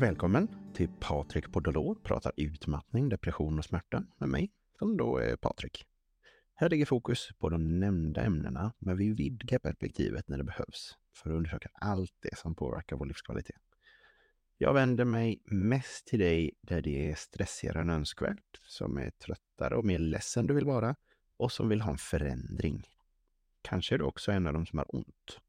Välkommen till Patrik Podolor pratar utmattning, depression och smärta med mig, som då är Patrik. Här ligger fokus på de nämnda ämnena, men vi vidgar perspektivet när det behövs för att undersöka allt det som påverkar vår livskvalitet. Jag vänder mig mest till dig där det är stressigare än önskvärt, som är tröttare och mer ledsen du vill vara och som vill ha en förändring. Kanske är du också en av dem som har ont.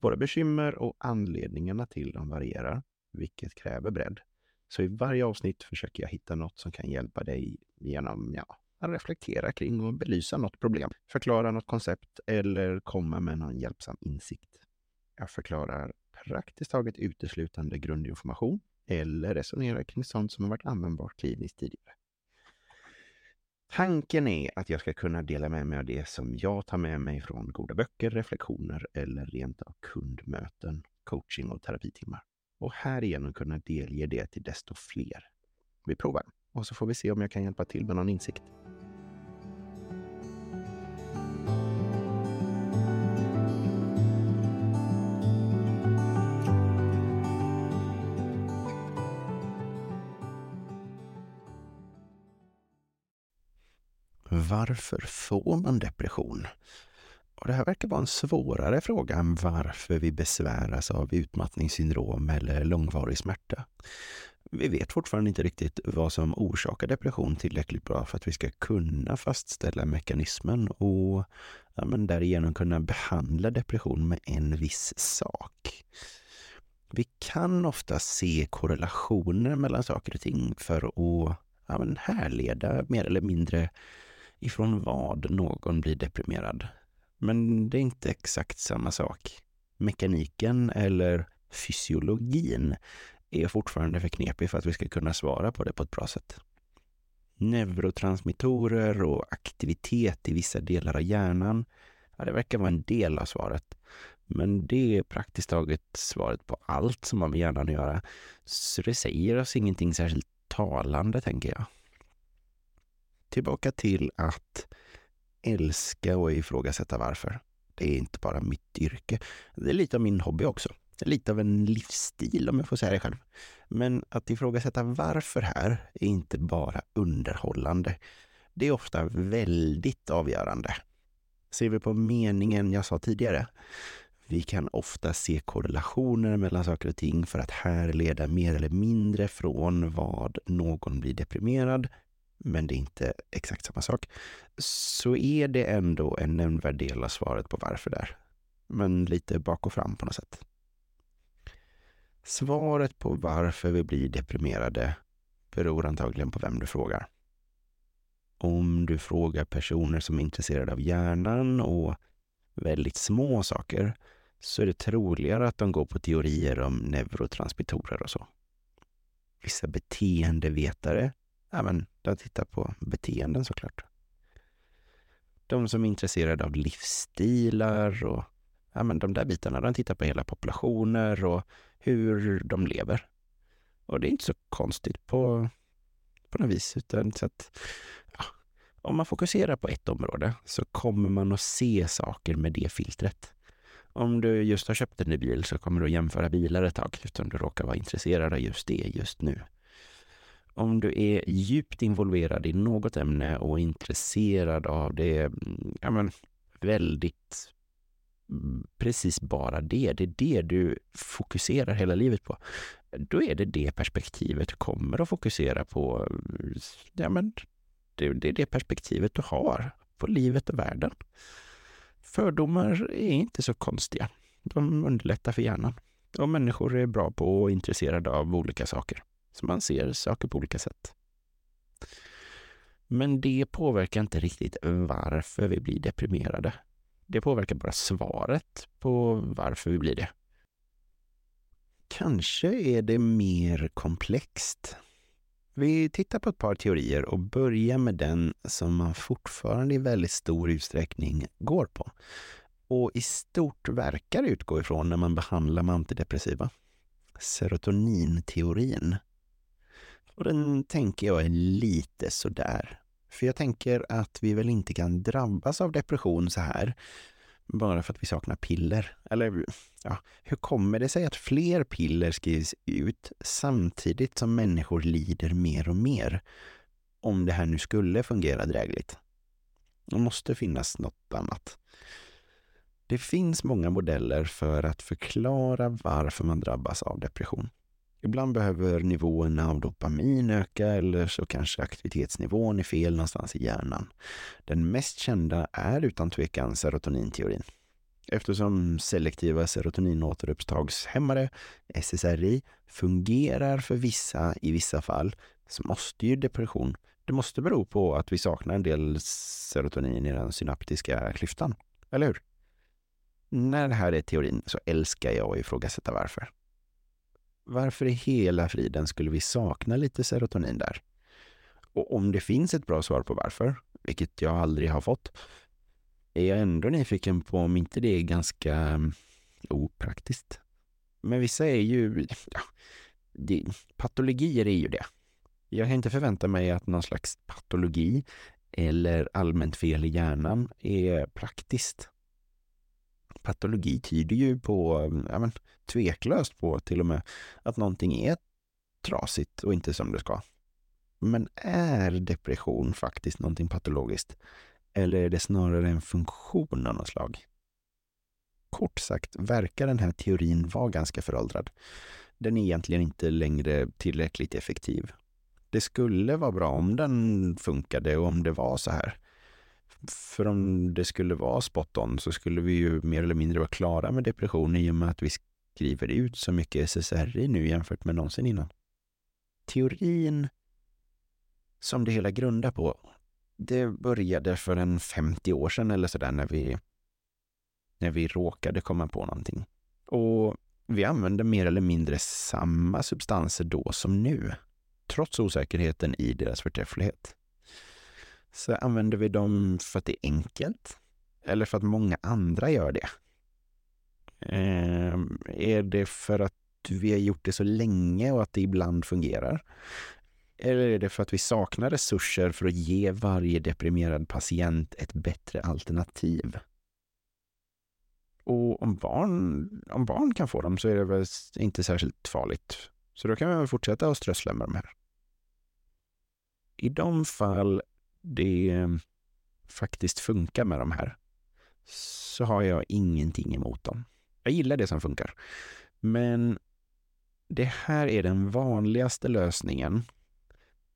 Våra bekymmer och anledningarna till dem varierar, vilket kräver bredd. Så i varje avsnitt försöker jag hitta något som kan hjälpa dig genom ja, att reflektera kring och belysa något problem, förklara något koncept eller komma med någon hjälpsam insikt. Jag förklarar praktiskt taget uteslutande grundinformation eller resonerar kring sånt som har varit användbart kliniskt tidigare. Tanken är att jag ska kunna dela med mig av det som jag tar med mig från goda böcker, reflektioner eller rent av kundmöten, coaching och terapitimmar. Och härigenom kunna delge det till desto fler. Vi provar och så får vi se om jag kan hjälpa till med någon insikt. Varför får man depression? Och det här verkar vara en svårare fråga än varför vi besväras av utmattningssyndrom eller långvarig smärta. Vi vet fortfarande inte riktigt vad som orsakar depression tillräckligt bra för att vi ska kunna fastställa mekanismen och ja, men därigenom kunna behandla depression med en viss sak. Vi kan ofta se korrelationer mellan saker och ting för att ja, men härleda mer eller mindre ifrån vad någon blir deprimerad. Men det är inte exakt samma sak. Mekaniken eller fysiologin är fortfarande för knepig för att vi ska kunna svara på det på ett bra sätt. Neurotransmittorer och aktivitet i vissa delar av hjärnan, ja, det verkar vara en del av svaret. Men det är praktiskt taget svaret på allt som har med hjärnan att göra. Så det säger oss ingenting särskilt talande, tänker jag. Tillbaka till att älska och ifrågasätta varför. Det är inte bara mitt yrke. Det är lite av min hobby också. Lite av en livsstil om jag får säga det själv. Men att ifrågasätta varför här är inte bara underhållande. Det är ofta väldigt avgörande. Ser vi på meningen jag sa tidigare. Vi kan ofta se korrelationer mellan saker och ting för att härleda mer eller mindre från vad någon blir deprimerad men det är inte exakt samma sak, så är det ändå en nämnvärd del av svaret på varför där. Men lite bak och fram på något sätt. Svaret på varför vi blir deprimerade beror antagligen på vem du frågar. Om du frågar personer som är intresserade av hjärnan och väldigt små saker så är det troligare att de går på teorier om neurotransmittorer och så. Vissa beteendevetare ja, men, de tittar på beteenden såklart. De som är intresserade av livsstilar och ja, men de där bitarna, de tittar på hela populationer och hur de lever. Och det är inte så konstigt på, på något vis, utan så att ja, om man fokuserar på ett område så kommer man att se saker med det filtret. Om du just har köpt en ny bil så kommer du att jämföra bilar ett tag, utan du råkar vara intresserad av just det just nu om du är djupt involverad i något ämne och intresserad av det, mm, ja men väldigt mm, precis bara det, det är det du fokuserar hela livet på. Då är det det perspektivet du kommer att fokusera på. Ja men det, det är det perspektivet du har på livet och världen. Fördomar är inte så konstiga. De underlättar för hjärnan. Och människor är bra på och intresserade av olika saker. Så man ser saker på olika sätt. Men det påverkar inte riktigt varför vi blir deprimerade. Det påverkar bara svaret på varför vi blir det. Kanske är det mer komplext. Vi tittar på ett par teorier och börjar med den som man fortfarande i väldigt stor utsträckning går på och i stort verkar utgå ifrån när man behandlar med antidepressiva. Serotoninteorin. Och den tänker jag är lite sådär. För jag tänker att vi väl inte kan drabbas av depression så här. bara för att vi saknar piller? Eller ja, hur kommer det sig att fler piller skrivs ut samtidigt som människor lider mer och mer? Om det här nu skulle fungera drägligt. Det måste finnas något annat. Det finns många modeller för att förklara varför man drabbas av depression. Ibland behöver nivåerna av dopamin öka eller så kanske aktivitetsnivån är fel någonstans i hjärnan. Den mest kända är utan tvekan serotoninteorin. Eftersom selektiva serotoninåterupptagshämmare, SSRI, fungerar för vissa i vissa fall så måste ju depression, det måste bero på att vi saknar en del serotonin i den synaptiska klyftan. Eller hur? När det här är teorin så älskar jag att ifrågasätta varför. Varför i hela friden skulle vi sakna lite serotonin där? Och om det finns ett bra svar på varför, vilket jag aldrig har fått, är jag ändå nyfiken på om inte det är ganska mm, opraktiskt. Men vissa är ju, ja, det, patologier är ju det. Jag kan inte förvänta mig att någon slags patologi eller allmänt fel i hjärnan är praktiskt patologi tyder ju på, mm, ja men, tveklöst på till och med att någonting är trasigt och inte som det ska. Men är depression faktiskt någonting patologiskt? Eller är det snarare en funktion av något slag? Kort sagt verkar den här teorin vara ganska föråldrad. Den är egentligen inte längre tillräckligt effektiv. Det skulle vara bra om den funkade och om det var så här. För om det skulle vara spot on så skulle vi ju mer eller mindre vara klara med depression i och med att vi skriver ut så mycket SSRI nu jämfört med någonsin innan. Teorin som det hela grundar på, det började för en 50 år sedan eller sådär när vi, när vi råkade komma på någonting. Och vi använde mer eller mindre samma substanser då som nu, trots osäkerheten i deras förträfflighet. Så använder vi dem för att det är enkelt eller för att många andra gör det? Eh, är det för att vi har gjort det så länge och att det ibland fungerar? Eller är det för att vi saknar resurser för att ge varje deprimerad patient ett bättre alternativ? Och om barn, om barn kan få dem så är det väl inte särskilt farligt. Så då kan vi väl fortsätta att strössla med de här. I de fall det eh, faktiskt funkar med de här så har jag ingenting emot dem. Jag gillar det som funkar. Men det här är den vanligaste lösningen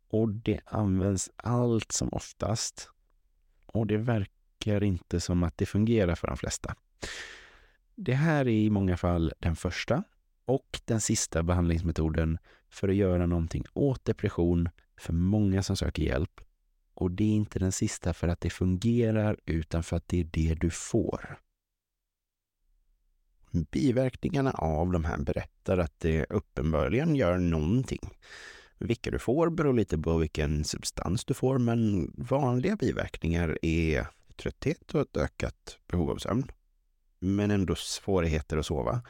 och det används allt som oftast. Och det verkar inte som att det fungerar för de flesta. Det här är i många fall den första och den sista behandlingsmetoden för att göra någonting åt depression för många som söker hjälp och det är inte den sista för att det fungerar, utan för att det är det du får. Biverkningarna av de här berättar att det uppenbarligen gör någonting. Vilka du får beror lite på vilken substans du får, men vanliga biverkningar är trötthet och ett ökat behov av sömn. Men ändå svårigheter att sova,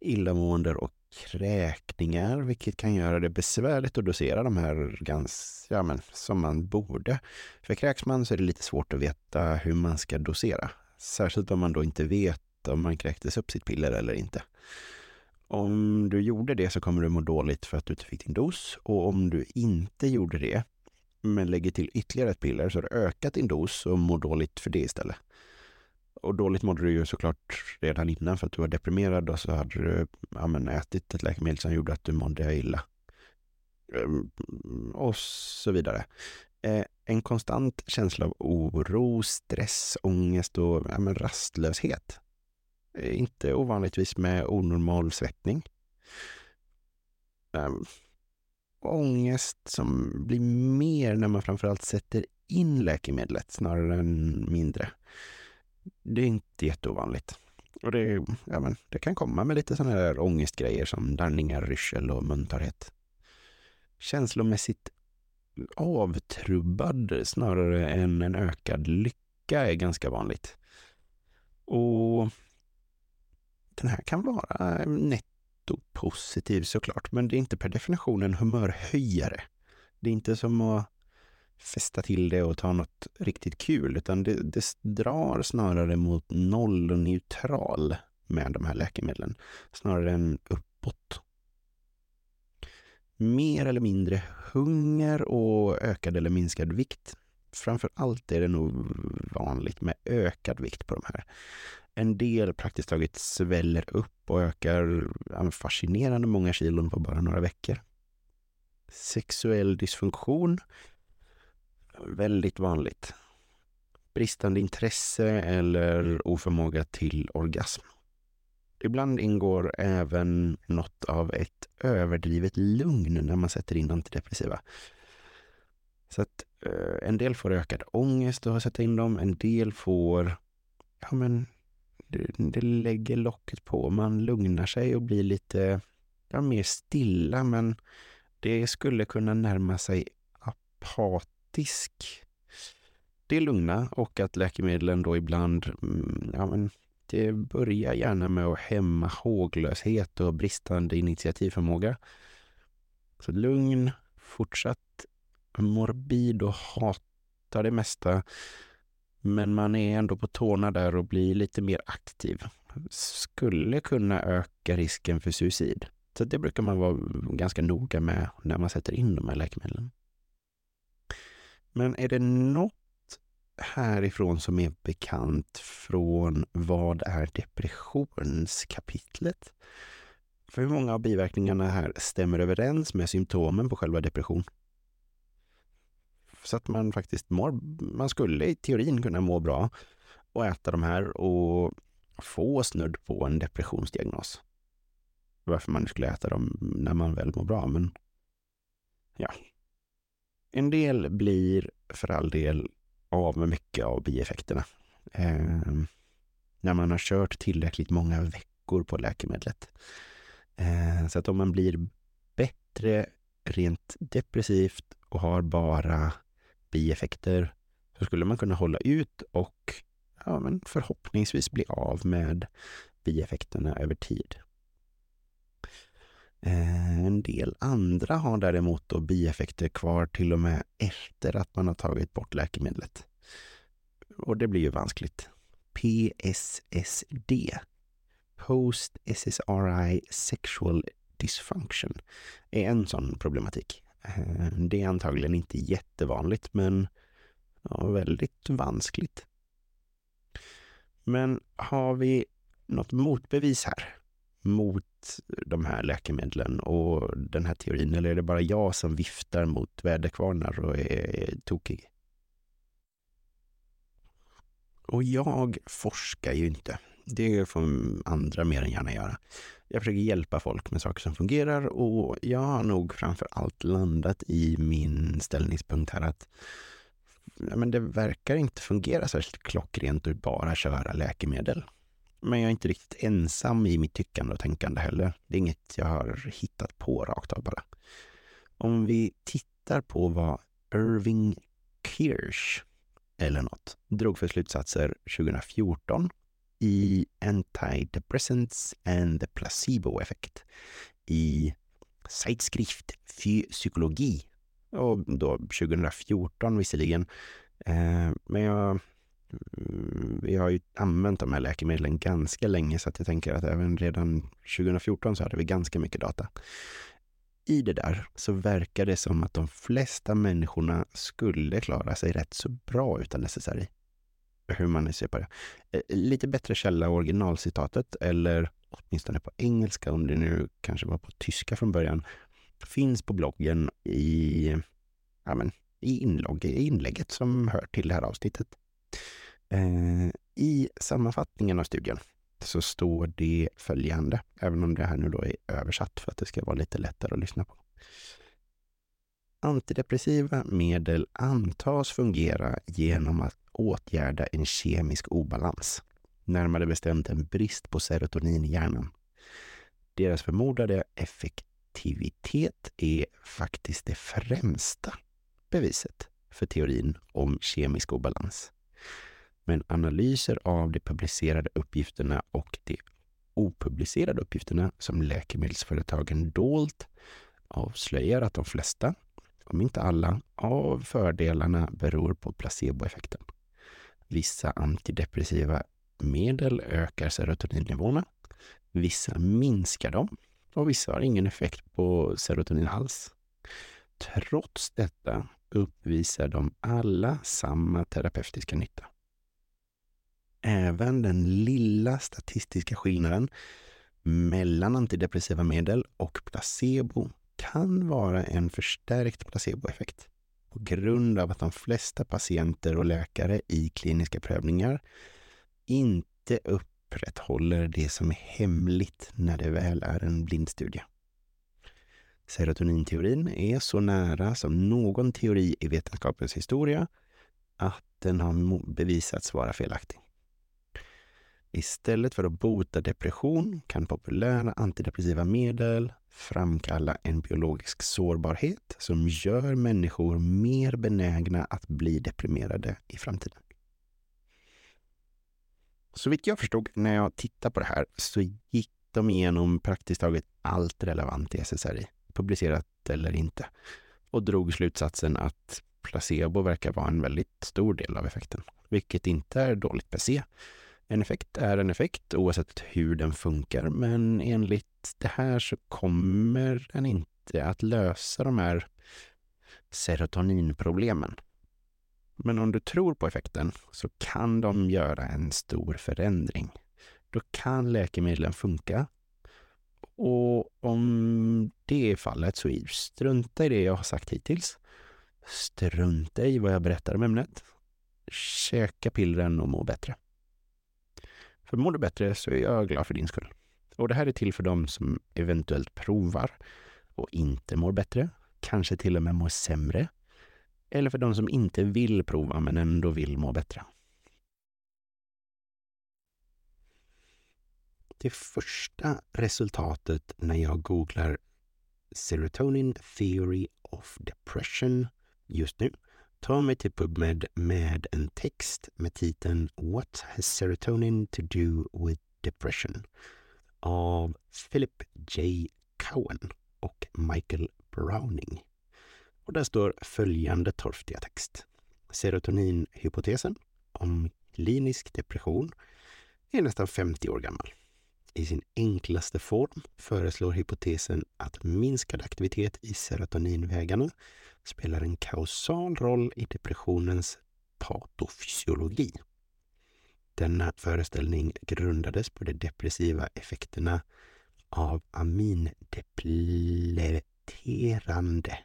illamående och kräkningar, vilket kan göra det besvärligt att dosera de här ganska, ja, men, som man borde. För kräks man så är det lite svårt att veta hur man ska dosera. Särskilt om man då inte vet om man kräktes upp sitt piller eller inte. Om du gjorde det så kommer du må dåligt för att du inte fick din dos och om du inte gjorde det men lägger till ytterligare ett piller så har du ökat din dos och mår dåligt för det istället. Och dåligt mådde du ju såklart redan innan för att du var deprimerad och så hade du ja, men, ätit ett läkemedel som gjorde att du mådde illa. Ehm, och så vidare. Eh, en konstant känsla av oro, stress, ångest och ja, men, rastlöshet. Eh, inte ovanligtvis med onormal svettning. Ehm, ångest som blir mer när man framförallt sätter in läkemedlet snarare än mindre det är inte jätteovanligt. Och det, ja, men, det kan komma med lite sådana här ångestgrejer som darrningar, yrsel och muntorrhet. Känslomässigt avtrubbad snarare än en ökad lycka är ganska vanligt. Och den här kan vara netto positiv såklart, men det är inte per definition en humörhöjare. Det är inte som att fästa till det och ta något riktigt kul, utan det, det drar snarare mot noll och neutral med de här läkemedlen, snarare än uppåt. Mer eller mindre hunger och ökad eller minskad vikt. Framför allt är det nog vanligt med ökad vikt på de här. En del praktiskt taget sväller upp och ökar fascinerande många kilon på bara några veckor. Sexuell dysfunktion. Väldigt vanligt. Bristande intresse eller oförmåga till orgasm. Ibland ingår även något av ett överdrivet lugn när man sätter in antidepressiva. Så att eh, en del får ökad ångest av att sätta in dem. En del får, ja men, det, det lägger locket på. Man lugnar sig och blir lite, ja mer stilla, men det skulle kunna närma sig apatisk. Det är lugna och att läkemedlen då ibland, mm, ja men, det börjar gärna med att hämma håglöshet och bristande initiativförmåga. Så lugn, fortsatt morbid och hatar det mesta. Men man är ändå på tårna där och blir lite mer aktiv. Skulle kunna öka risken för suicid. Så det brukar man vara ganska noga med när man sätter in de här läkemedlen. Men är det något härifrån som är bekant från Vad är depressionskapitlet? För hur många av biverkningarna här stämmer överens med symptomen på själva depression? Så att man faktiskt mår, man skulle i teorin kunna må bra och äta de här och få snudd på en depressionsdiagnos. Varför man skulle äta dem när man väl mår bra, men ja. En del blir för all del av med mycket av bieffekterna. Eh, när man har kört tillräckligt många veckor på läkemedlet. Eh, så att om man blir bättre rent depressivt och har bara bieffekter så skulle man kunna hålla ut och ja, men förhoppningsvis bli av med bieffekterna över tid. Eh, en del andra har däremot då bieffekter kvar till och med efter att man har tagit bort läkemedlet. Och det blir ju vanskligt. PSSD, Post SSRI Sexual Dysfunction, är en sån problematik. Eh, det är antagligen inte jättevanligt, men ja, väldigt vanskligt. Men har vi något motbevis här mot de här läkemedlen och den här teorin? Eller är det bara jag som viftar mot väderkvarnar och är tokig? Och jag forskar ju inte. Det får andra mer än gärna göra. Jag försöker hjälpa folk med saker som fungerar och jag har nog framför allt landat i min ställningspunkt här att men det verkar inte fungera särskilt klockrent att bara köra läkemedel. Men jag är inte riktigt ensam i mitt tyckande och tänkande heller. Det är inget jag har hittat på rakt av bara. Om vi tittar på vad Irving Kirsch eller något drog för slutsatser 2014 i Antidepressants and the Placebo Effect i Zeitschrift för psykologi. Och då 2014 visserligen. Eh, men jag, vi har ju använt de här läkemedlen ganska länge så att jag tänker att även redan 2014 så hade vi ganska mycket data. I det där så verkar det som att de flesta människorna skulle klara sig rätt så bra utan SSRI hur man nu ser på det. Eh, lite bättre källa originalcitatet, eller åtminstone på engelska, om det nu kanske var på tyska från början, finns på bloggen i, ja men, i, inlogg, i inlägget som hör till det här avsnittet. Eh, I sammanfattningen av studien så står det följande, även om det här nu då är översatt för att det ska vara lite lättare att lyssna på. Antidepressiva medel antas fungera genom att åtgärda en kemisk obalans, närmare bestämt en brist på serotonin i hjärnan. Deras förmodade effektivitet är faktiskt det främsta beviset för teorin om kemisk obalans. Men analyser av de publicerade uppgifterna och de opublicerade uppgifterna som läkemedelsföretagen dolt avslöjar att de flesta om inte alla, av fördelarna beror på placeboeffekten. Vissa antidepressiva medel ökar serotoninnivåerna. Vissa minskar dem och vissa har ingen effekt på serotonin alls. Trots detta uppvisar de alla samma terapeutiska nytta. Även den lilla statistiska skillnaden mellan antidepressiva medel och placebo kan vara en förstärkt placeboeffekt på grund av att de flesta patienter och läkare i kliniska prövningar inte upprätthåller det som är hemligt när det väl är en blindstudie. Serotoninteorin är så nära som någon teori i vetenskapens historia att den har bevisats vara felaktig. Istället för att bota depression kan populära antidepressiva medel framkalla en biologisk sårbarhet som gör människor mer benägna att bli deprimerade i framtiden. Så vitt jag förstod när jag tittade på det här så gick de igenom praktiskt taget allt relevant i SSRI, publicerat eller inte, och drog slutsatsen att placebo verkar vara en väldigt stor del av effekten, vilket inte är dåligt per se. En effekt är en effekt oavsett hur den funkar, men enligt det här så kommer den inte att lösa de här serotoninproblemen. Men om du tror på effekten så kan de göra en stor förändring. Då kan läkemedlen funka. Och om det är fallet så strunta i det jag har sagt hittills. Strunta i vad jag berättar om ämnet. Käka pillren och må bättre. För mår du bättre så är jag glad för din skull. Och det här är till för dem som eventuellt provar och inte mår bättre, kanske till och med mår sämre. Eller för de som inte vill prova men ändå vill må bättre. Det första resultatet när jag googlar Serotonin Theory of Depression just nu tar mig till PubMed med en text med titeln What has serotonin to do with depression? av Philip J. Cowan och Michael Browning. Och där står följande torftiga text. Serotoninhypotesen om klinisk depression är nästan 50 år gammal. I sin enklaste form föreslår hypotesen att minskad aktivitet i serotoninvägarna spelar en kausal roll i depressionens patofysiologi. Denna föreställning grundades på de depressiva effekterna av amindepleterande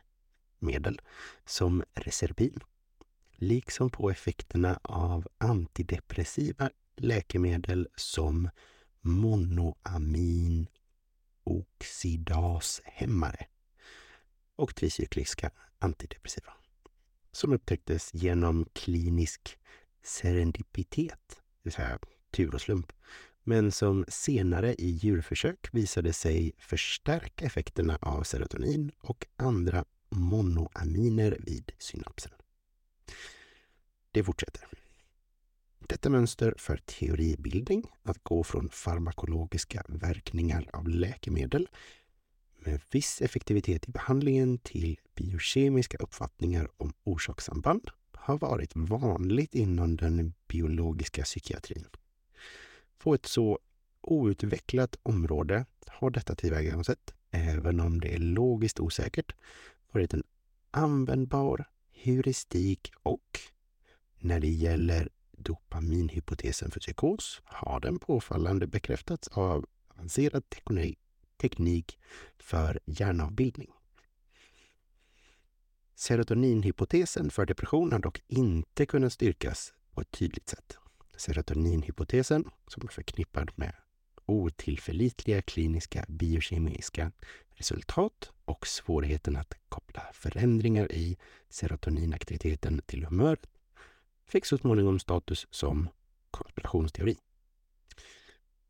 medel som reserbin, liksom på effekterna av antidepressiva läkemedel som monoaminoxidashämmare och tricykliska antidepressiva som upptäcktes genom klinisk serendipitet, det vill säga tur och slump, men som senare i djurförsök visade sig förstärka effekterna av serotonin och andra monoaminer vid synapsen. Det fortsätter. Detta mönster för teoribildning, att gå från farmakologiska verkningar av läkemedel med viss effektivitet i behandlingen till biokemiska uppfattningar om orsakssamband har varit vanligt inom den biologiska psykiatrin. På ett så outvecklat område har detta tillvägagångssätt, även om det är logiskt osäkert, varit en användbar heuristik och när det gäller dopaminhypotesen för psykos har den påfallande bekräftats av avancerad teknik för hjärnavbildning. Serotoninhypotesen för depression har dock inte kunnat styrkas på ett tydligt sätt. Serotoninhypotesen, som är förknippad med otillförlitliga kliniska biokemiska resultat och svårigheten att koppla förändringar i serotoninaktiviteten till humöret, fick så småningom status som konspirationsteori.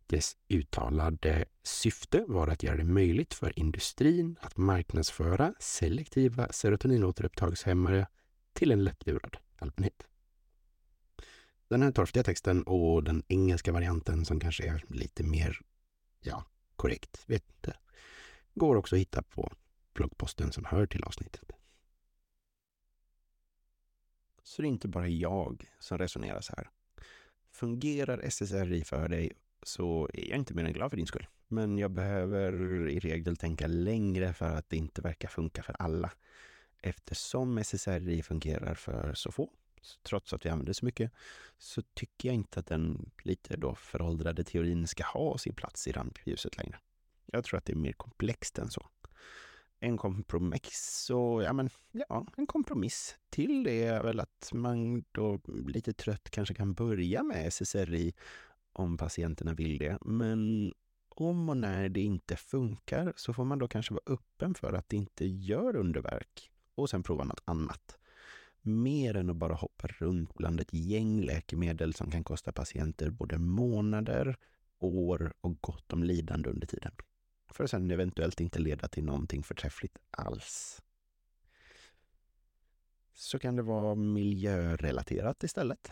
Dess uttalade syfte var att göra det möjligt för industrin att marknadsföra selektiva serotoninåterupptagshämmare till en lättlurad allmänhet. Den här torftiga texten och den engelska varianten som kanske är lite mer, ja, korrekt, vet inte, går också att hitta på bloggposten som hör till avsnittet. Så det är inte bara jag som resonerar så här. Fungerar SSRI för dig så är jag inte mer än glad för din skull. Men jag behöver i regel tänka längre för att det inte verkar funka för alla. Eftersom SSRI fungerar för så få, trots att vi använder så mycket, så tycker jag inte att den lite då föråldrade teorin ska ha sin plats i rampljuset längre. Jag tror att det är mer komplext än så. En kompromiss och ja, men ja, en kompromiss till det är väl att man då lite trött kanske kan börja med SSRI om patienterna vill det. Men om och när det inte funkar så får man då kanske vara öppen för att det inte gör underverk och sen prova något annat. Mer än att bara hoppa runt bland ett gäng läkemedel som kan kosta patienter både månader, år och gott om lidande under tiden. För att sen eventuellt inte leda till någonting förträffligt alls. Så kan det vara miljörelaterat istället.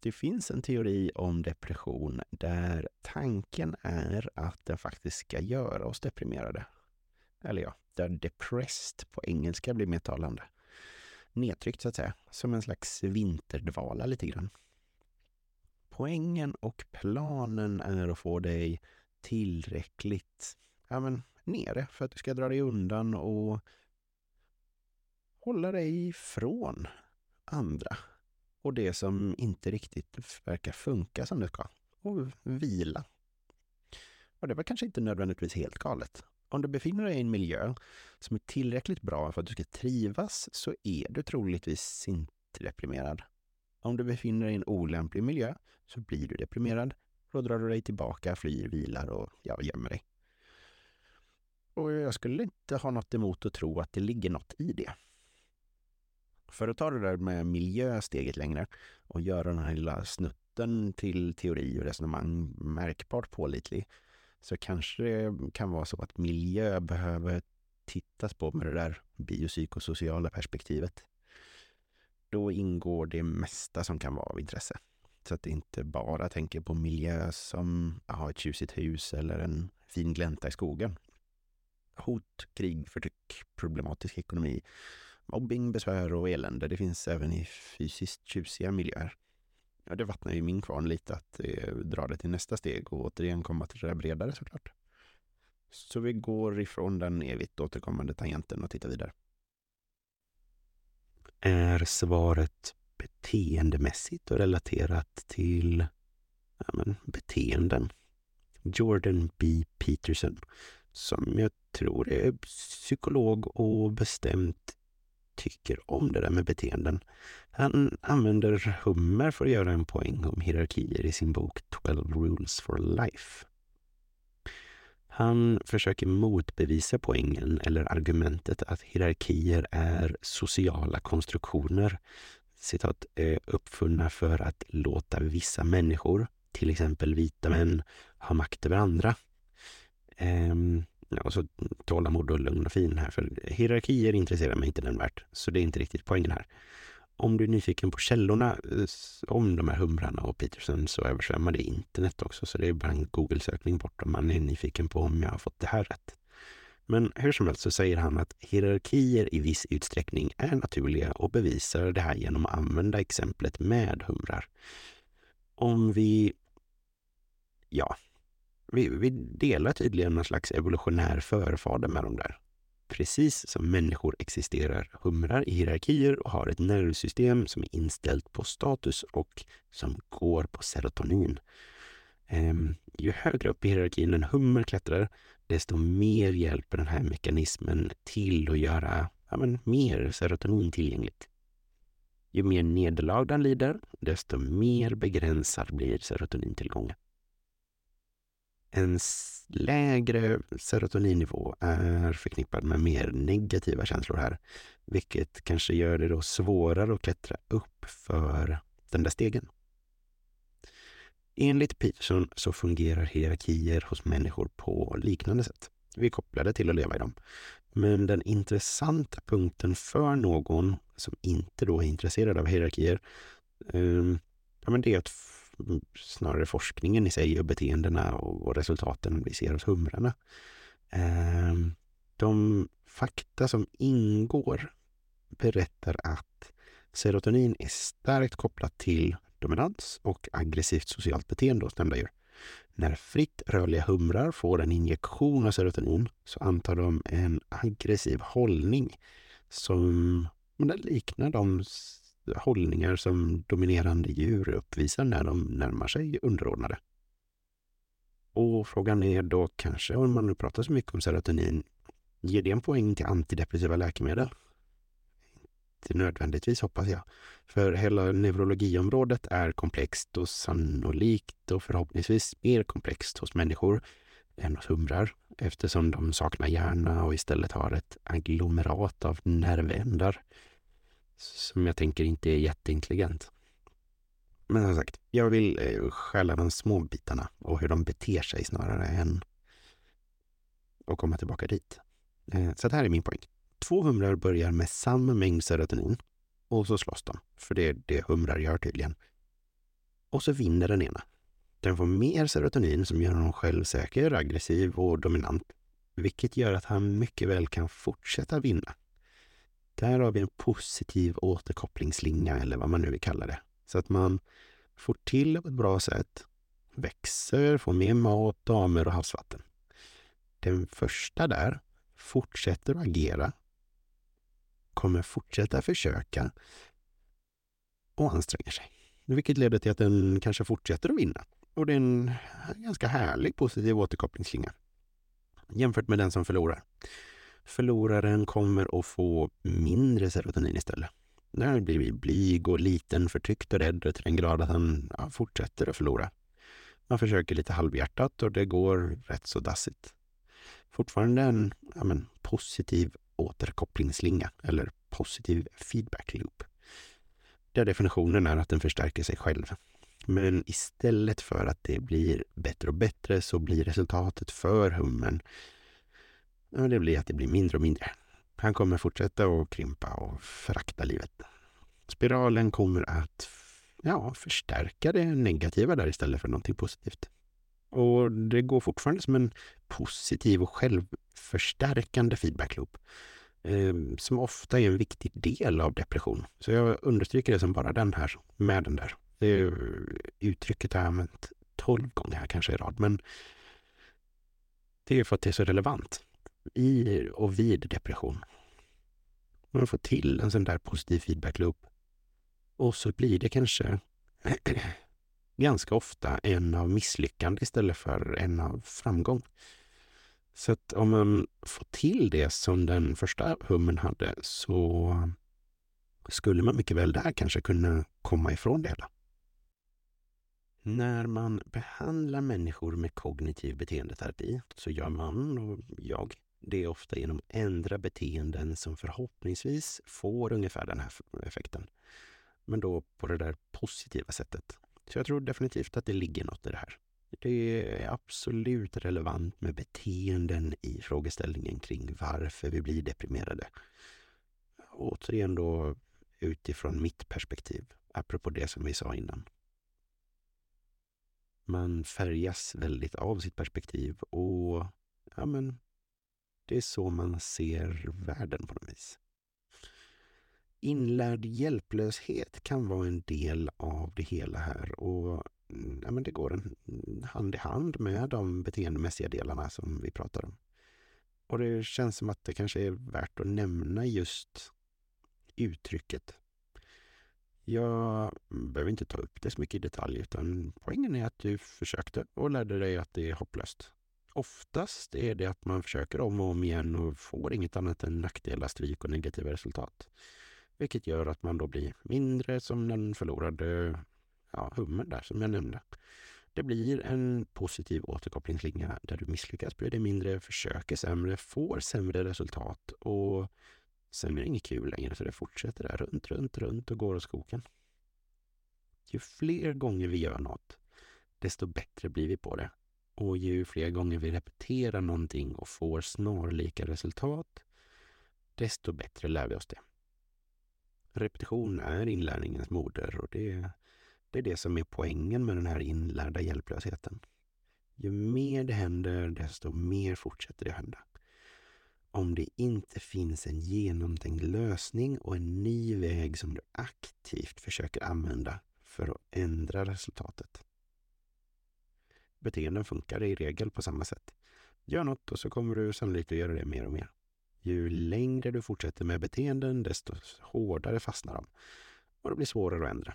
Det finns en teori om depression där tanken är att den faktiskt ska göra oss deprimerade. Eller ja, där depressed på engelska blir mer talande. Nedtryckt så att säga, som en slags vinterdvala lite grann. Poängen och planen är att få dig tillräckligt ja, men, nere för att du ska dra dig undan och hålla dig ifrån andra och det som inte riktigt verkar funka som det ska. Och vila. Och det var kanske inte nödvändigtvis helt galet. Om du befinner dig i en miljö som är tillräckligt bra för att du ska trivas så är du troligtvis inte deprimerad. Om du befinner dig i en olämplig miljö så blir du deprimerad. Då drar du dig tillbaka, flyr, vilar och ja, gömmer dig. Och jag skulle inte ha något emot att tro att det ligger något i det. För att ta det där med miljö steget längre och göra den här lilla snutten till teori och resonemang märkbart pålitlig så kanske det kan vara så att miljö behöver tittas på med det där biopsykosociala perspektivet. Då ingår det mesta som kan vara av intresse. Så att det inte bara tänker på miljö som aha, ett tjusigt hus eller en fin glänta i skogen. Hot, krig, förtryck, problematisk ekonomi mobbing, besvär och elände. Det finns även i fysiskt tjusiga miljöer. Ja, det vattnar ju min kvarn lite att eh, dra det till nästa steg och återigen komma till det bredare såklart. Så vi går ifrån den evigt återkommande tangenten och tittar vidare. Är svaret beteendemässigt och relaterat till ja, men, beteenden? Jordan B. Peterson, som jag tror är psykolog och bestämt tycker om det där med beteenden. Han använder hummer för att göra en poäng om hierarkier i sin bok 12 Rules for Life. Han försöker motbevisa poängen eller argumentet att hierarkier är sociala konstruktioner citat, eh, uppfunna för att låta vissa människor, till exempel vita män, ha makt över andra. Ehm, Ja, så tålamod och lugn och fin här, för hierarkier intresserar mig inte nämnvärt, så det är inte riktigt poängen här. Om du är nyfiken på källorna om de här humrarna och Peterson så översvämmar det internet också, så det är bara en Google-sökning bort om man är nyfiken på om jag har fått det här rätt. Men hur som helst så säger han att hierarkier i viss utsträckning är naturliga och bevisar det här genom att använda exemplet med humrar. Om vi, ja, vi, vi delar tydligen någon slags evolutionär förfader med dem där. Precis som människor existerar humrar i hierarkier och har ett nervsystem som är inställt på status och som går på serotonin. Ehm, ju högre upp i hierarkin en hummer klättrar, desto mer hjälper den här mekanismen till att göra ja, men, mer serotonin tillgängligt. Ju mer nederlag den lider, desto mer begränsad blir serotonintillgången. En lägre serotoninnivå är förknippad med mer negativa känslor här, vilket kanske gör det då svårare att klättra upp för den där stegen. Enligt Peterson så fungerar hierarkier hos människor på liknande sätt. Vi är kopplade till att leva i dem. Men den intressanta punkten för någon som inte då är intresserad av hierarkier, eh, ja, men det är att snarare forskningen i sig och beteendena och, resultaten vi ser hos humrarna. Eh, de fakta som ingår berättar att Serotonin är starkt kopplat till dominans och aggressivt socialt beteende hos nämnda djur. När fritt rörliga humrar får en injektion av serotonin så antar de en aggressiv hållning som liknar de hållningar som dominerande djur uppvisar när de närmar sig underordnade. Och frågan är då kanske, om man nu pratar så mycket om serotonin, ger det en poäng till antidepressiva läkemedel? Nödvändigtvis hoppas jag. För hela neurologiområdet är komplext och sannolikt och förhoppningsvis mer komplext hos människor än hos humrar eftersom de saknar hjärna och istället har ett agglomerat av nervändar som jag tänker inte är jätteintelligent. Men som sagt, jag vill skälla stjäla de små bitarna och hur de beter sig snarare än att komma tillbaka dit. Eh, så det här är min poäng. Två humrar börjar med samma mängd serotonin och så slåss de, för det är det humrar gör tydligen. Och så vinner den ena. Den får mer serotonin som gör honom självsäker, aggressiv och dominant, vilket gör att han mycket väl kan fortsätta vinna. Där har vi en positiv återkopplingsslinga eller vad man nu vill kalla det. Så att man får till på ett bra sätt, växer, får mer mat, damer och havsvatten. Den första där fortsätter att agera, kommer fortsätta försöka och anstränger sig. Vilket leder till att den kanske fortsätter att vinna. Och det är en ganska härlig positiv återkopplingsslinga jämfört med den som förlorar. Förloraren kommer att få mindre serotonin istället. Den blir blyg och liten, förtryckt och rädd till den grad att han ja, fortsätter att förlora. Man försöker lite halvhjärtat och det går rätt så dassigt. Fortfarande en ja, men, positiv återkopplingsslinga eller positiv feedback loop. Där definitionen är att den förstärker sig själv. Men istället för att det blir bättre och bättre så blir resultatet för hummen det blir att det blir mindre och mindre. Han kommer fortsätta att krympa och förakta livet. Spiralen kommer att ja, förstärka det negativa där istället för någonting positivt. Och det går fortfarande som en positiv och självförstärkande feedbackloop loop. Ehm, som ofta är en viktig del av depression. Så jag understryker det som bara den här, med den där. Det uttrycket har jag använt tolv gånger här kanske i rad, men det är för att det är så relevant i och vid depression. Man får till en sån där positiv feedback-loop. Och så blir det kanske ganska ofta en av misslyckande istället för en av framgång. Så att om man får till det som den första hummen hade så skulle man mycket väl där kanske kunna komma ifrån det hela. När man behandlar människor med kognitiv beteendeterapi så gör man, och jag, det är ofta genom att ändra beteenden som förhoppningsvis får ungefär den här effekten. Men då på det där positiva sättet. Så jag tror definitivt att det ligger något i det här. Det är absolut relevant med beteenden i frågeställningen kring varför vi blir deprimerade. Återigen då utifrån mitt perspektiv, apropå det som vi sa innan. Man färgas väldigt av sitt perspektiv och ja, men det är så man ser världen på något vis. Inlärd hjälplöshet kan vara en del av det hela här och ja, men det går mm, hand i hand med de beteendemässiga delarna som vi pratar om. Och det känns som att det kanske är värt att nämna just uttrycket. Jag behöver inte ta upp det så mycket i detalj utan poängen är att du försökte och lärde dig att det är hopplöst. Oftast är det att man försöker om och om igen och får inget annat än nackdelar, stryk och negativa resultat. Vilket gör att man då blir mindre som den förlorade ja, hummer där som jag nämnde. Det blir en positiv återkopplingslinga där du misslyckas blir det mindre, försöker sämre, får sämre resultat och sen är det inget kul längre så det fortsätter där runt, runt, runt och går åt skogen. Ju fler gånger vi gör något, desto bättre blir vi på det och ju fler gånger vi repeterar någonting och får snarlika resultat, desto bättre lär vi oss det. Repetition är inlärningens moder och det, det är det som är poängen med den här inlärda hjälplösheten. Ju mer det händer, desto mer fortsätter det hända. om det inte finns en genomtänkt lösning och en ny väg som du aktivt försöker använda för att ändra resultatet. Beteenden funkar i regel på samma sätt. Gör något och så kommer du sannolikt att göra det mer och mer. Ju längre du fortsätter med beteenden, desto hårdare fastnar de. Och det blir svårare att ändra.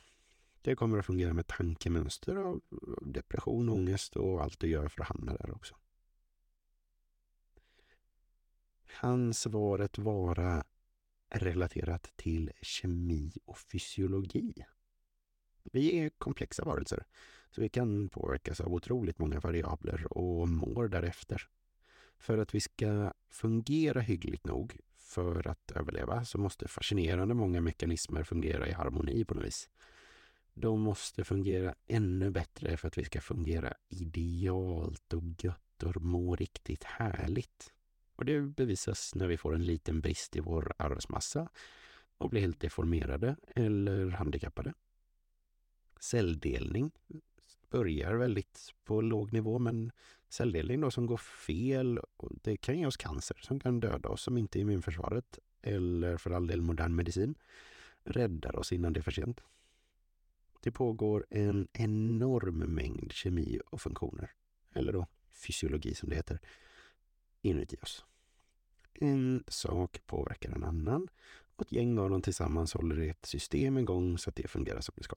Det kommer att fungera med tankemönster av depression, ångest och allt du gör för att hamna där också. Kan svaret vara relaterat till kemi och fysiologi? Vi är komplexa varelser, så vi kan påverkas av otroligt många variabler och mår därefter. För att vi ska fungera hyggligt nog för att överleva så måste fascinerande många mekanismer fungera i harmoni på något vis. De måste fungera ännu bättre för att vi ska fungera idealt och gött och må riktigt härligt. Och det bevisas när vi får en liten brist i vår arvsmassa och blir helt deformerade eller handikappade. Celldelning börjar väldigt på låg nivå men celldelning då som går fel, det kan ge oss cancer som kan döda oss som inte immunförsvaret eller för all del modern medicin räddar oss innan det är för sent. Det pågår en enorm mängd kemi och funktioner, eller då fysiologi som det heter, inuti oss. En sak påverkar en annan och ett gäng av dem tillsammans håller ett system igång så att det fungerar som det ska.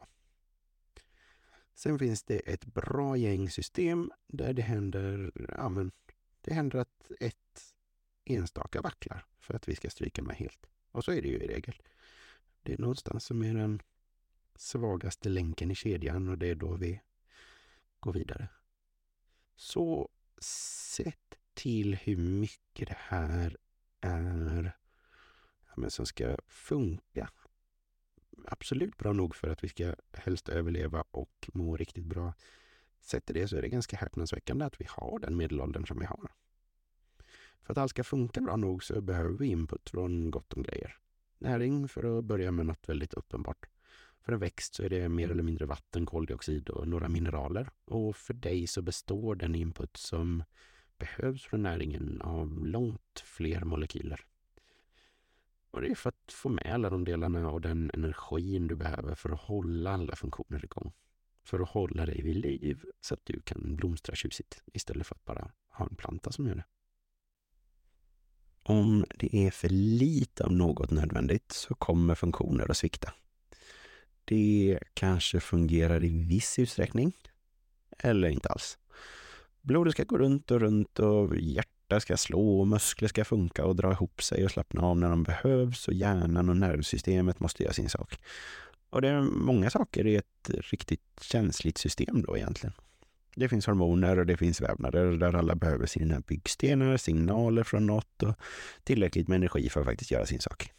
Sen finns det ett bra gäng system där det händer, ja men, det händer att ett enstaka vacklar för att vi ska stryka med helt. Och så är det ju i regel. Det är någonstans som är den svagaste länken i kedjan och det är då vi går vidare. Så sett till hur mycket det här är ja, men som ska funka absolut bra nog för att vi ska helst överleva och må riktigt bra. Sett till det så är det ganska häpnadsväckande att vi har den medelåldern som vi har. För att allt ska funka bra nog så behöver vi input från gott om grejer. Näring för att börja med något väldigt uppenbart. För en växt så är det mer eller mindre vatten, koldioxid och några mineraler. Och för dig så består den input som behövs från näringen av långt fler molekyler. Och det är för att få med alla de delarna och den energin du behöver för att hålla alla funktioner igång. För att hålla dig vid liv så att du kan blomstra tjusigt istället för att bara ha en planta som gör det. Om det är för lite av något nödvändigt så kommer funktioner att svikta. Det kanske fungerar i viss utsträckning eller inte alls. Blodet ska gå runt och runt och hjärtat hjärta ska slå och muskler ska funka och dra ihop sig och slappna av när de behövs och hjärnan och nervsystemet måste göra sin sak. Och det är många saker i ett riktigt känsligt system då egentligen. Det finns hormoner och det finns vävnader där alla behöver sina byggstenar, signaler från något och tillräckligt med energi för att faktiskt göra sin sak.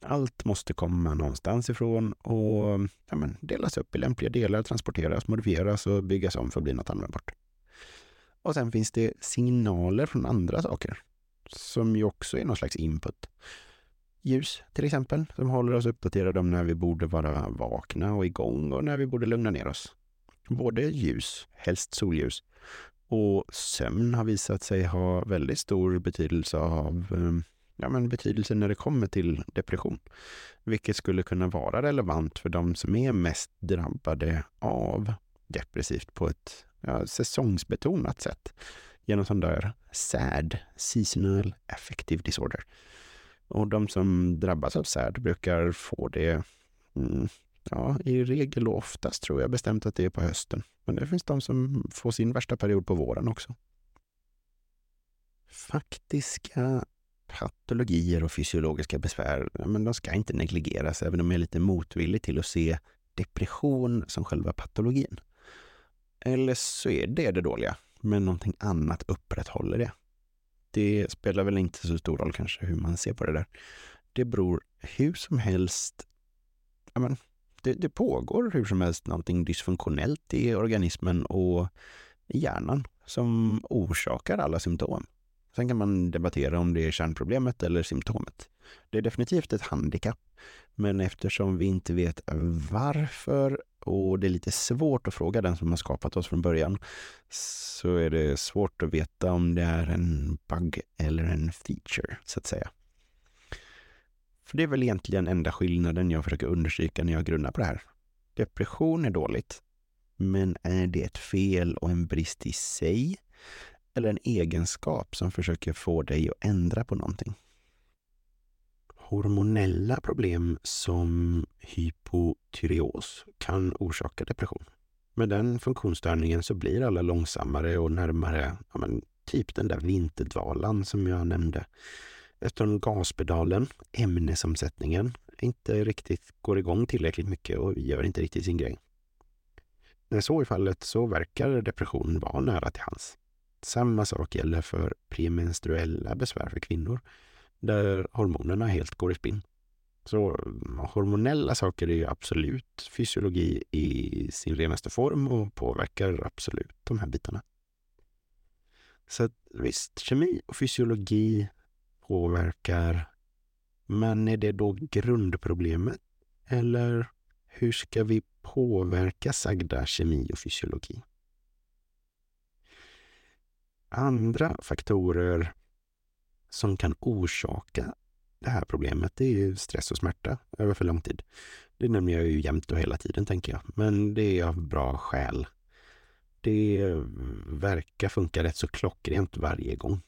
Allt måste komma någonstans ifrån och ja, men, delas upp i lämpliga delar, transporteras, modifieras och byggas om för att bli något användbart. Och sen finns det signaler från andra saker som ju också är någon slags input. Ljus till exempel, som håller oss uppdaterade om när vi borde vara vakna och igång och när vi borde lugna ner oss. Både ljus, helst solljus, och sömn har visat sig ha väldigt stor betydelse av eh, ja, men betydelse när det kommer till depression. Vilket skulle kunna vara relevant för de som är mest drabbade av depressivt på ett ja, säsongsbetonat sätt genom sån där SAD, Seasonal Affective Disorder. Och de som drabbas av SAD brukar få det, mm, ja, i regel och oftast tror jag bestämt att det är på hösten. Men det finns de som får sin värsta period på våren också. Faktiska patologier och fysiologiska besvär, men de ska inte negligeras, även om jag är lite motvillig till att se depression som själva patologin. Eller så är det det dåliga, men någonting annat upprätthåller det. Det spelar väl inte så stor roll kanske hur man ser på det där. Det beror hur som helst, ja men, det, det pågår hur som helst någonting dysfunktionellt i organismen och i hjärnan som orsakar alla symptom. Sen kan man debattera om det är kärnproblemet eller symptomet. Det är definitivt ett handikapp, men eftersom vi inte vet varför och det är lite svårt att fråga den som har skapat oss från början så är det svårt att veta om det är en bug eller en feature, så att säga. För det är väl egentligen enda skillnaden jag försöker understryka när jag grunnar på det här. Depression är dåligt, men är det ett fel och en brist i sig? Eller en egenskap som försöker få dig att ändra på någonting? Hormonella problem som hypotyreos kan orsaka depression. Med den funktionsstörningen så blir alla långsammare och närmare ja, men, typ den där vinterdvalan som jag nämnde. Eftersom gaspedalen, ämnesomsättningen, inte riktigt går igång tillräckligt mycket och gör inte riktigt sin grej. När så är fallet så verkar depression vara nära till hands. Samma sak gäller för premenstruella besvär för kvinnor där hormonerna helt går i spinn. Så hormonella saker är absolut fysiologi i sin renaste form och påverkar absolut de här bitarna. Så att, visst, kemi och fysiologi påverkar. Men är det då grundproblemet? Eller hur ska vi påverka sagda kemi och fysiologi? Andra faktorer som kan orsaka det här problemet det är ju stress och smärta över för lång tid. Det nämner jag ju jämt och hela tiden, tänker jag. Men det är av bra skäl. Det verkar funka rätt så klockrent varje gång.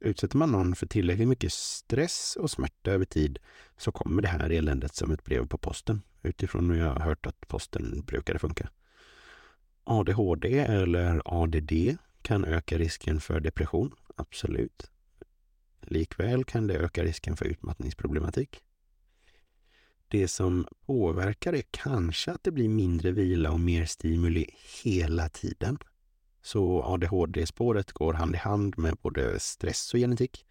Utsätter man någon för tillräckligt mycket stress och smärta över tid så kommer det här eländet som ett brev på posten utifrån hur jag har hört att posten brukade funka. ADHD eller ADD kan öka risken för depression, absolut. Likväl kan det öka risken för utmattningsproblematik. Det som påverkar är kanske att det blir mindre vila och mer stimuli hela tiden. Så ADHD-spåret går hand i hand med både stress och genetik.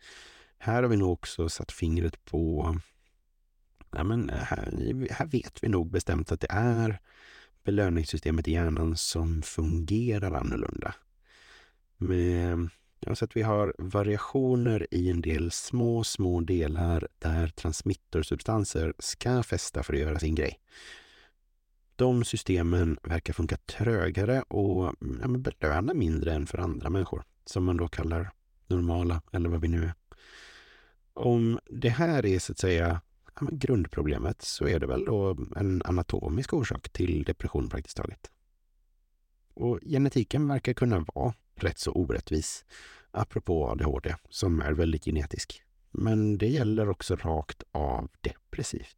Här har vi nog också satt fingret på... Ja, men här, här vet vi nog bestämt att det är belöningssystemet i hjärnan som fungerar annorlunda. Med Ja, så att vi har variationer i en del små, små delar där transmittorsubstanser ska fästa för att göra sin grej. De systemen verkar funka trögare och ja, belöna mindre än för andra människor, som man då kallar normala eller vad vi nu är. Om det här är så att säga ja, grundproblemet så är det väl då en anatomisk orsak till depression praktiskt taget. Och genetiken verkar kunna vara rätt så orättvis, apropå ADHD, som är väldigt genetisk. Men det gäller också rakt av depressivt.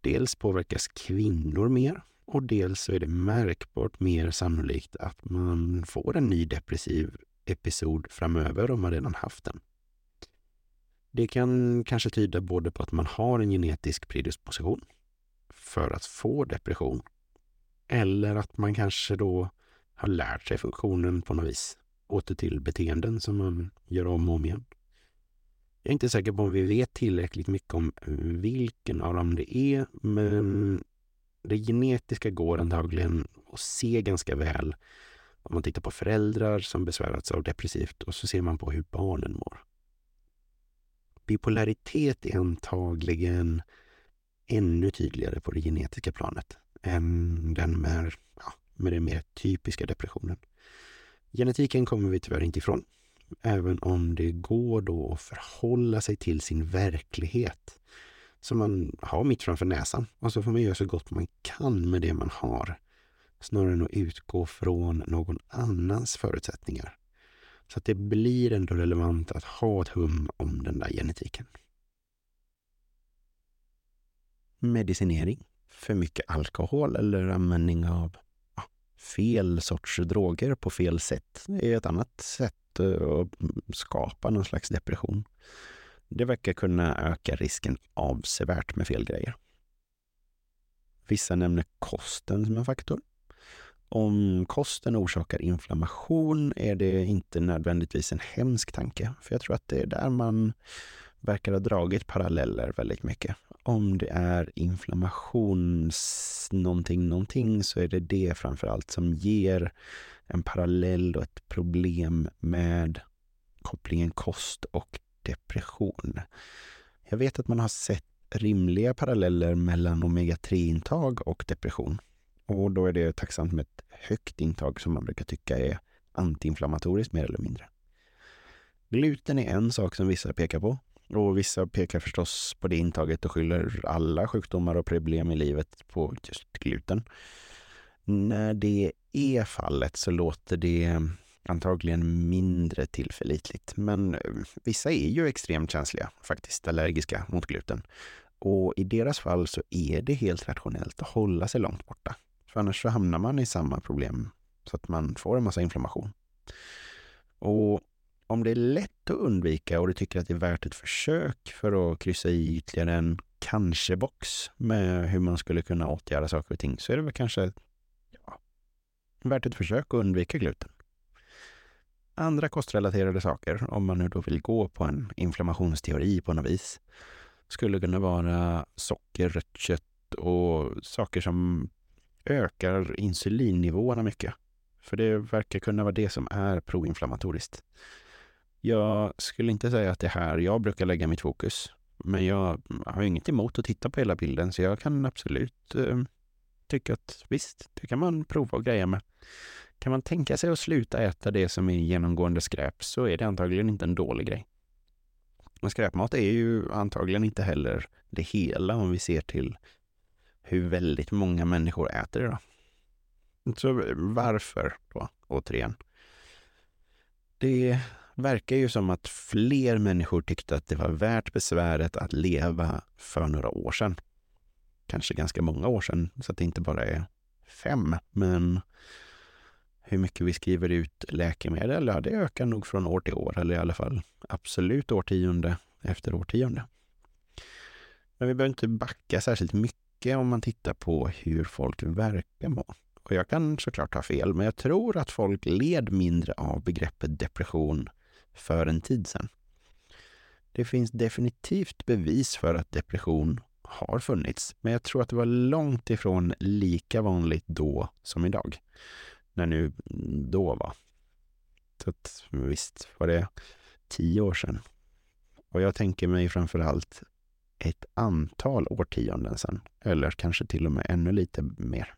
Dels påverkas kvinnor mer och dels så är det märkbart mer sannolikt att man får en ny depressiv episod framöver om man redan haft den. Det kan kanske tyda både på att man har en genetisk predisposition för att få depression eller att man kanske då har lärt sig funktionen på något vis. Åter till beteenden som man gör om och om igen. Jag är inte säker på om vi vet tillräckligt mycket om vilken av dem det är, men det genetiska går antagligen att se ganska väl om man tittar på föräldrar som besvärats av depressivt och så ser man på hur barnen mår. Bipolaritet är antagligen ännu tydligare på det genetiska planet än den med ja, med den mer typiska depressionen. Genetiken kommer vi tyvärr inte ifrån, även om det går då att förhålla sig till sin verklighet som man har mitt framför näsan. Och så får man göra så gott man kan med det man har, snarare än att utgå från någon annans förutsättningar. Så att det blir ändå relevant att ha ett hum om den där genetiken. Medicinering, för mycket alkohol eller användning av fel sorts droger på fel sätt är ett annat sätt eh, att skapa någon slags depression. Det verkar kunna öka risken avsevärt med fel grejer. Vissa nämner kosten som en faktor. Om kosten orsakar inflammation är det inte nödvändigtvis en hemsk tanke, för jag tror att det är där man verkar ha dragit paralleller väldigt mycket om det är inflammations någonting, någonting så är det det framför allt som ger en parallell och ett problem med kopplingen kost och depression. Jag vet att man har sett rimliga paralleller mellan omega-3-intag och depression. Och då är det tacksamt med ett högt intag som man brukar tycka är antiinflammatoriskt mer eller mindre. Gluten är en sak som vissa pekar på och vissa pekar förstås på det intaget och skyller alla sjukdomar och problem i livet på just gluten. När det är fallet så låter det antagligen mindre tillförlitligt. Men eh, vissa är ju extremt känsliga, faktiskt allergiska mot gluten. Och i deras fall så är det helt rationellt att hålla sig långt borta. För annars så hamnar man i samma problem så att man får en massa inflammation. Och om det är lätt att undvika och du tycker att det är värt ett försök för att kryssa i ytterligare en kanske-box med hur man skulle kunna åtgärda saker och ting så är det väl kanske ja, värt ett försök att undvika gluten. Andra kostrelaterade saker, om man nu då vill gå på en inflammationsteori på något vis, skulle kunna vara socker, rött kött och saker som ökar insulinnivåerna mycket. För det verkar kunna vara det som är proinflammatoriskt. Jag skulle inte säga att det är här jag brukar lägga mitt fokus. Men jag har inget emot att titta på hela bilden, så jag kan absolut eh, tycka att visst, det kan man prova och greja med. Kan man tänka sig att sluta äta det som är genomgående skräp så är det antagligen inte en dålig grej. Men skräpmat är ju antagligen inte heller det hela om vi ser till hur väldigt många människor äter det. Då. Så varför då, återigen? Det verkar ju som att fler människor tyckte att det var värt besväret att leva för några år sedan. Kanske ganska många år sedan, så att det inte bara är fem. Men hur mycket vi skriver ut läkemedel, ja det ökar nog från år till år, eller i alla fall absolut årtionde efter årtionde. Men vi behöver inte backa särskilt mycket om man tittar på hur folk verkar må. Och jag kan såklart ha fel, men jag tror att folk led mindre av begreppet depression för en tid sedan. Det finns definitivt bevis för att depression har funnits, men jag tror att det var långt ifrån lika vanligt då som idag. När nu mm, då var. Så att, visst var det tio år sedan. Och jag tänker mig framför allt ett antal årtionden sedan. Eller kanske till och med ännu lite mer.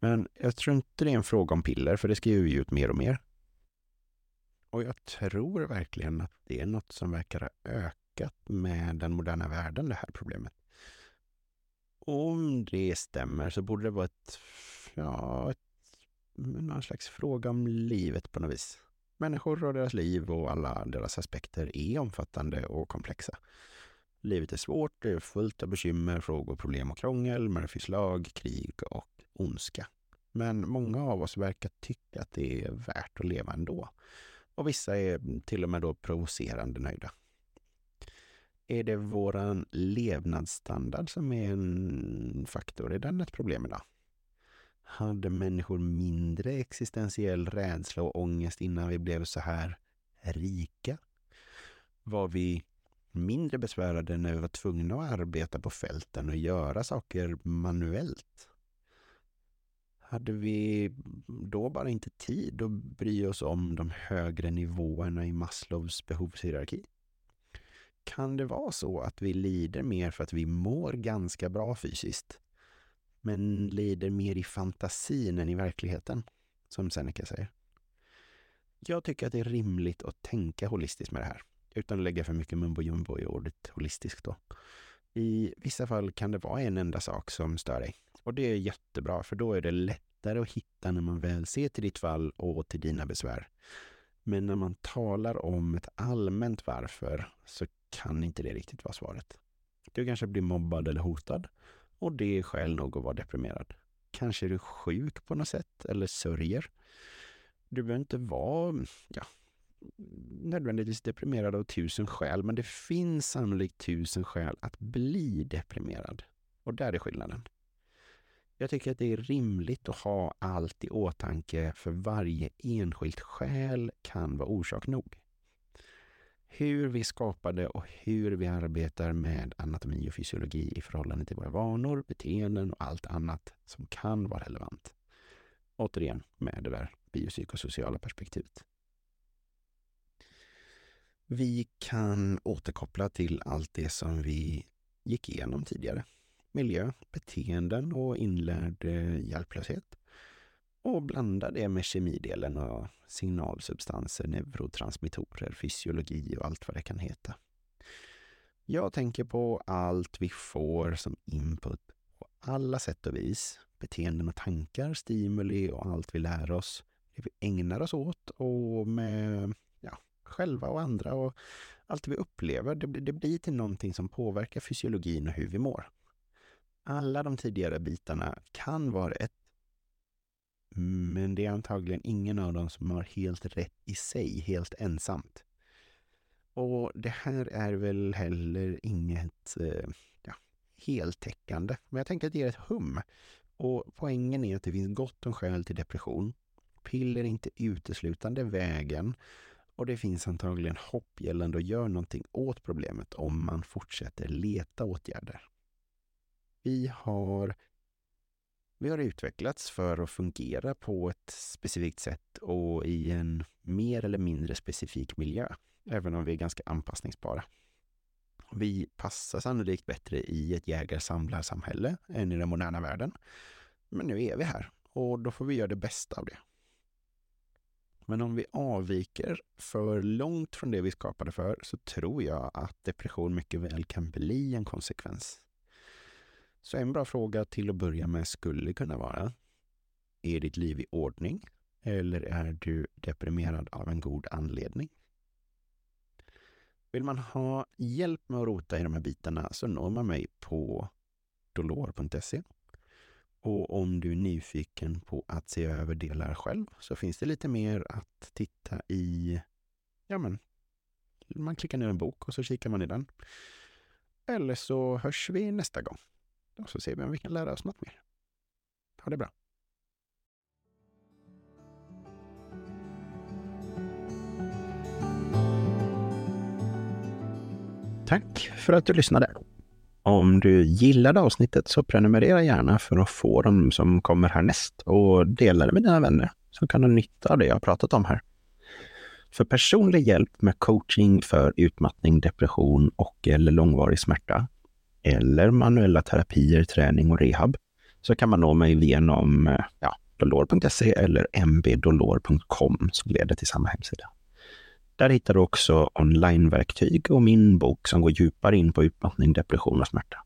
Men jag tror inte det är en fråga om piller, för det skriver vi ut mer och mer. Och jag tror verkligen att det är något som verkar ha ökat med den moderna världen, det här problemet. Om det stämmer så borde det vara ett, ja, ett, någon slags fråga om livet på något vis. Människor och deras liv och alla deras aspekter är omfattande och komplexa. Livet är svårt, det är fullt av bekymmer, frågor, problem och krångel, men det finns lag, krig och ondska. Men många av oss verkar tycka att det är värt att leva ändå. Och vissa är till och med då provocerande nöjda. Är det våran levnadsstandard som är en faktor? Är den ett problem idag? Hade människor mindre existentiell rädsla och ångest innan vi blev så här rika? Var vi mindre besvärade när vi var tvungna att arbeta på fälten och göra saker manuellt? Hade vi då bara inte tid att bry oss om de högre nivåerna i Maslows behovshierarki? Kan det vara så att vi lider mer för att vi mår ganska bra fysiskt, men lider mer i fantasin än i verkligheten, som Seneca säger? Jag tycker att det är rimligt att tänka holistiskt med det här, utan att lägga för mycket mumbo jumbo i ordet holistiskt då. I vissa fall kan det vara en enda sak som stör dig och det är jättebra, för då är det lättare att hitta när man väl ser till ditt fall och till dina besvär. Men när man talar om ett allmänt varför så kan inte det riktigt vara svaret. Du kanske blir mobbad eller hotad och det är skäl nog att vara deprimerad. Kanske är du sjuk på något sätt eller sörjer. Du behöver inte vara ja, nödvändigtvis deprimerad av tusen skäl, men det finns sannolikt tusen skäl att bli deprimerad. Och där är skillnaden. Jag tycker att det är rimligt att ha allt i åtanke för varje enskilt skäl kan vara orsak nog. Hur vi skapade och hur vi arbetar med anatomi och fysiologi i förhållande till våra vanor, beteenden och allt annat som kan vara relevant. Återigen med det där biopsykosociala perspektivet. Vi kan återkoppla till allt det som vi gick igenom tidigare miljö, beteenden och inlärd eh, hjälplöshet och blanda det med kemidelen och signalsubstanser, neurotransmittorer, fysiologi och allt vad det kan heta. Jag tänker på allt vi får som input på alla sätt och vis. Beteenden och tankar, stimuli och allt vi lär oss. Det vi ägnar oss åt och med ja, själva och andra och allt vi upplever. Det, det blir till någonting som påverkar fysiologin och hur vi mår. Alla de tidigare bitarna kan vara rätt. Men det är antagligen ingen av dem som har helt rätt i sig, helt ensamt. Och det här är väl heller inget eh, ja, heltäckande. Men jag tänker att det ger ett hum. Och poängen är att det finns gott om skäl till depression. Piller är inte uteslutande vägen. Och det finns antagligen hopp gällande att göra någonting åt problemet om man fortsätter leta åtgärder. Vi har, vi har utvecklats för att fungera på ett specifikt sätt och i en mer eller mindre specifik miljö även om vi är ganska anpassningsbara. Vi passar sannolikt bättre i ett jägar-samlarsamhälle än i den moderna världen. Men nu är vi här och då får vi göra det bästa av det. Men om vi avviker för långt från det vi skapade för så tror jag att depression mycket väl kan bli en konsekvens. Så en bra fråga till att börja med skulle kunna vara Är ditt liv i ordning? Eller är du deprimerad av en god anledning? Vill man ha hjälp med att rota i de här bitarna så når man mig på dolor.se. Och om du är nyfiken på att se över delar själv så finns det lite mer att titta i. Ja, men man klickar ner en bok och så kikar man i den. Eller så hörs vi nästa gång. Och så ser vi om vi kan lära oss något mer. Ha det bra! Tack för att du lyssnade. Om du gillade avsnittet så prenumerera gärna för att få dem som kommer härnäst och dela det med dina vänner som kan ha nytta av det jag pratat om här. För personlig hjälp med coaching för utmattning, depression och eller långvarig smärta eller manuella terapier, träning och rehab så kan man nå mig genom eh, ja, dolor.se eller mbdolor.com som leder till samma hemsida. Där hittar du också onlineverktyg och min bok som går djupare in på utmattning, depression och smärta.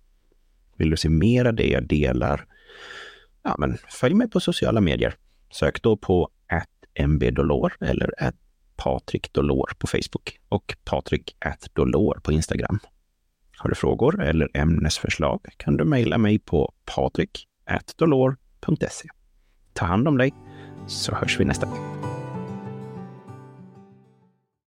Vill du se mer av det jag delar? Ja, men följ mig på sociala medier. Sök då på mbdolor eller patrikdolor på Facebook och patrik.dolor på Instagram. Har du frågor eller ämnesförslag kan du mejla mig på patrik.dolor.se. Ta hand om dig så hörs vi nästa gång.